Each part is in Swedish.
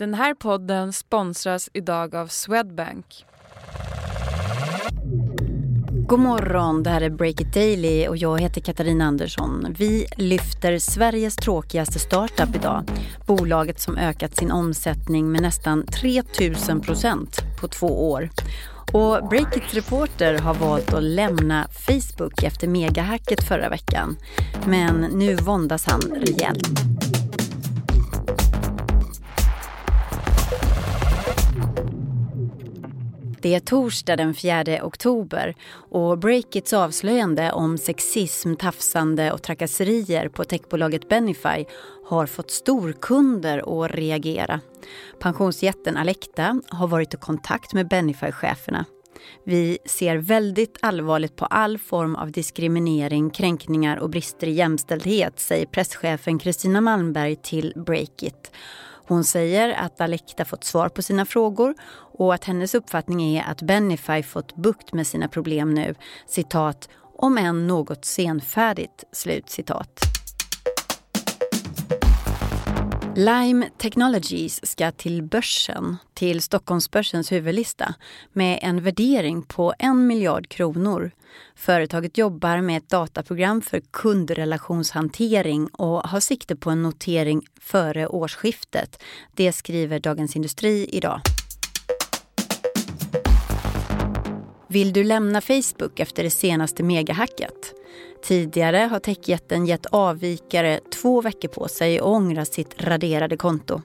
Den här podden sponsras idag av Swedbank. God morgon, det här är Break It Daily och jag heter Katarina Andersson. Vi lyfter Sveriges tråkigaste startup idag. Bolaget som ökat sin omsättning med nästan 3000 procent på två år. Och Breakits reporter har valt att lämna Facebook efter megahacket förra veckan. Men nu våndas han rejält. Det är torsdag den 4 oktober och Breakits avslöjande om sexism, tafsande och trakasserier på techbolaget Benify har fått storkunder att reagera. Pensionsjätten Alecta har varit i kontakt med Benify-cheferna. Vi ser väldigt allvarligt på all form av diskriminering, kränkningar och brister i jämställdhet, säger presschefen Kristina Malmberg till Breakit. Hon säger att Alekta fått svar på sina frågor och att hennes uppfattning är att Benify fått bukt med sina problem nu. Citat, om än något senfärdigt. Slut citat. Lime Technologies ska till börsen, till Stockholmsbörsens huvudlista med en värdering på en miljard kronor. Företaget jobbar med ett dataprogram för kundrelationshantering och har sikte på en notering före årsskiftet. Det skriver Dagens Industri idag. Vill du lämna Facebook efter det senaste megahacket? Tidigare har techjätten gett avvikare två veckor på sig att ångra sitt raderade konto.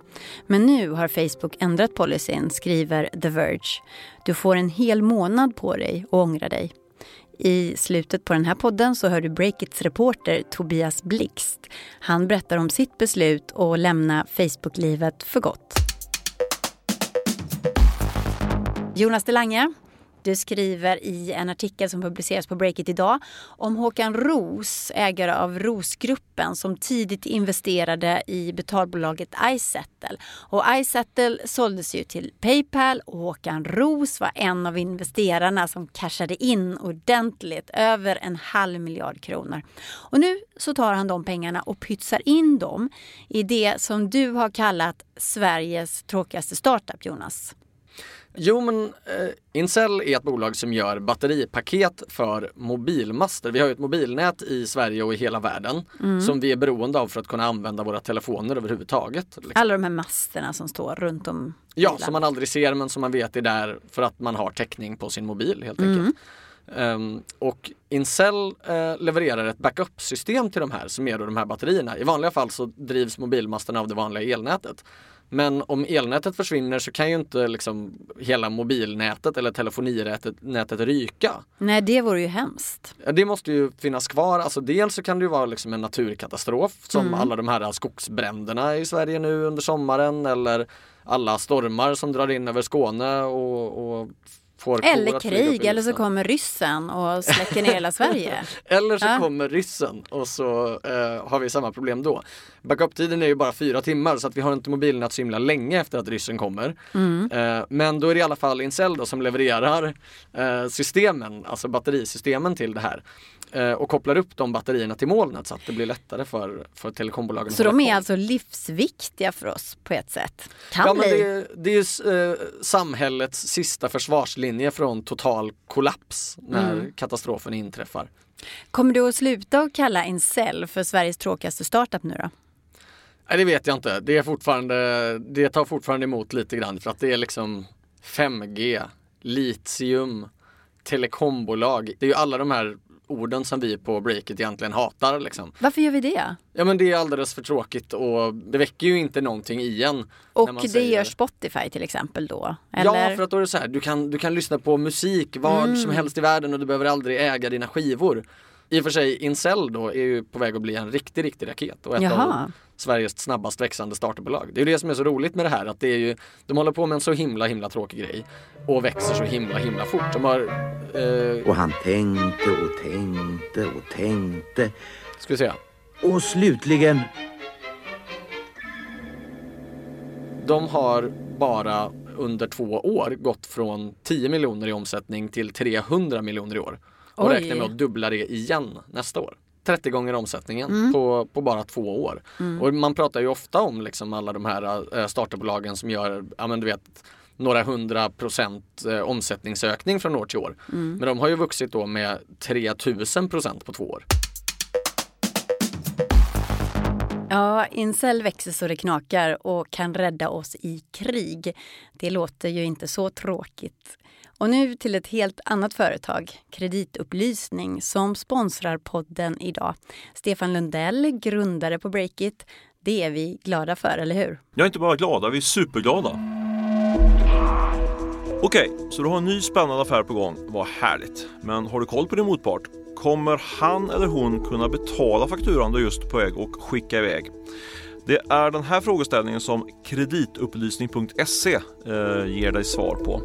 Men nu har Facebook ändrat policyn, skriver The Verge. Du får en hel månad på dig att ångra dig. I slutet på den här podden så hör du Breakits reporter Tobias Blixt. Han berättar om sitt beslut att lämna Facebook-livet för gott. Jonas Delange, du skriver i en artikel som publiceras på Breakit idag om Håkan Ros, ägare av Rosgruppen som tidigt investerade i betalbolaget iSettle. Och iSettle såldes ju till Paypal och Håkan Ros var en av investerarna som cashade in ordentligt, över en halv miljard kronor. Och nu så tar han de pengarna och pytsar in dem i det som du har kallat Sveriges tråkigaste startup, Jonas. Jo men eh, Incel är ett bolag som gör batteripaket för mobilmaster. Vi har ju ett mobilnät i Sverige och i hela världen mm. som vi är beroende av för att kunna använda våra telefoner överhuvudtaget. Liksom. Alla de här masterna som står runt om Ja, som man aldrig ser men som man vet är där för att man har täckning på sin mobil helt mm. enkelt. Um, och Incel uh, levererar ett backup-system till de här som är då de här batterierna. I vanliga fall så drivs mobilmasterna av det vanliga elnätet. Men om elnätet försvinner så kan ju inte liksom hela mobilnätet eller telefoninätet nätet ryka. Nej, det vore ju hemskt. Det måste ju finnas kvar. Alltså dels så kan det ju vara liksom en naturkatastrof som mm. alla de här skogsbränderna i Sverige nu under sommaren eller alla stormar som drar in över Skåne och, och Eller krig, eller så kommer ryssen och släcker ner hela Sverige. eller så ja. kommer ryssen och så eh, har vi samma problem då. Backup-tiden är ju bara fyra timmar så att vi har inte mobilnät så himla länge efter att ryssen kommer. Mm. Eh, men då är det i alla fall Incel då som levererar eh, systemen, alltså batterisystemen till det här och kopplar upp de batterierna till molnet så att det blir lättare för, för telekombolagen. Så de är koll. alltså livsviktiga för oss på ett sätt? Kan ja, men det, det är eh, samhällets sista försvarslinje från total kollaps när mm. katastrofen inträffar. Kommer du att sluta att kalla Incel för Sveriges tråkigaste startup nu då? Nej, det vet jag inte. Det, är fortfarande, det tar fortfarande emot lite grann för att det är liksom 5G, litium, telekombolag. Det är ju alla de här orden som vi på Breakit egentligen hatar. Liksom. Varför gör vi det? Ja men det är alldeles för tråkigt och det väcker ju inte någonting igen. Och det säger... gör Spotify till exempel då? Eller? Ja för att då är det så här, du kan, du kan lyssna på musik var mm. som helst i världen och du behöver aldrig äga dina skivor. I och för sig Incel då är ju på väg att bli en riktig, riktig raket och ett Jaha. av Sveriges snabbast växande startupbolag. Det är ju det som är så roligt med det här att det är ju, de håller på med en så himla himla tråkig grej och växer så himla himla fort. De har, eh... Och han tänkte och tänkte och tänkte. Ska vi se. Och slutligen De har bara under två år gått från 10 miljoner i omsättning till 300 miljoner i år och Oj. räknar med att dubbla det igen nästa år. 30 gånger omsättningen på, på bara två år. Och man pratar ju ofta om liksom alla de här äh, startupbolagen som gör, ja men du vet några hundra procent eh, omsättningsökning från år till år. Men de har ju vuxit då med 3000 procent på två år. Ja, Incel växer så det knakar och kan rädda oss i krig. Det låter ju inte så tråkigt. Och nu till ett helt annat företag, Kreditupplysning, som sponsrar podden idag. Stefan Lundell, grundare på Breakit. Det är vi glada för, eller hur? Jag är inte bara glada, vi är superglada. Okej, så du har en ny spännande affär på gång. Vad härligt. Men har du koll på din motpart? Kommer han eller hon kunna betala fakturan du just på väg och skicka iväg? Det är den här frågeställningen som kreditupplysning.se eh, ger dig svar på.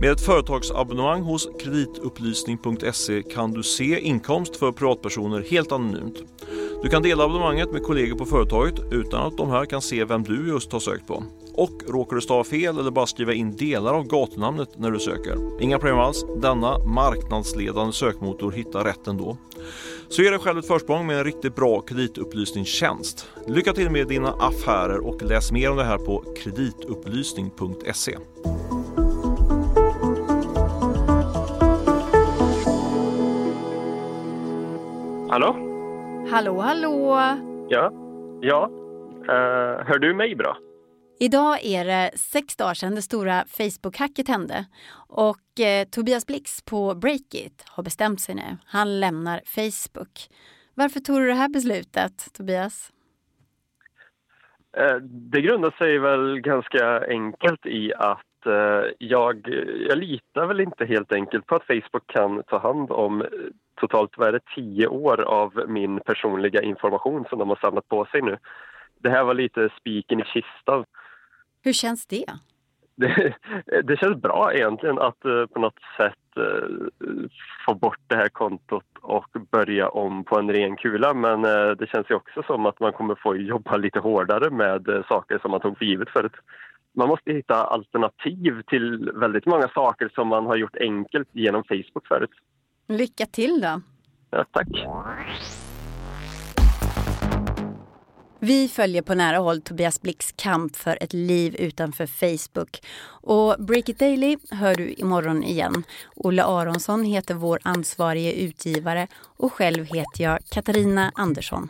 Med ett företagsabonnemang hos kreditupplysning.se kan du se inkomst för privatpersoner helt anonymt. Du kan dela abonnemanget med kollegor på företaget utan att de här kan se vem du just har sökt på. Och råkar du stava fel eller bara skriva in delar av gatunamnet när du söker. Inga problem alls. Denna marknadsledande sökmotor hittar rätt ändå. Så ge dig själv ett försprång med en riktigt bra kreditupplysningstjänst. Lycka till med dina affärer och läs mer om det här på kreditupplysning.se. Hallå? Hallå, hallå! Ja? Ja? Eh, hör du mig bra? Idag är det sex dagar sedan det stora Facebook-hacket hände. Och eh, Tobias Blix på Breakit har bestämt sig nu. Han lämnar Facebook. Varför tog du det här beslutet, Tobias? Eh, det grundar sig väl ganska enkelt i att eh, jag, jag litar väl inte helt enkelt på att Facebook kan ta hand om eh, totalt vad är det, tio år av min personliga information som de har samlat på sig nu. Det här var lite spiken i kistan. Hur känns det? Det, det känns bra egentligen att eh, på något sätt eh, få bort det här kontot och börja om på en ren kula. Men det känns ju också som att man kommer få jobba lite hårdare med saker som man tog för givet förut. Man måste hitta alternativ till väldigt många saker som man har gjort enkelt genom Facebook förut. Lycka till då! Ja, tack! Vi följer på nära håll Tobias Blix kamp för ett liv utanför Facebook. Och Break It Daily hör du imorgon igen. Olle Aronsson heter vår ansvarige utgivare och själv heter jag Katarina Andersson.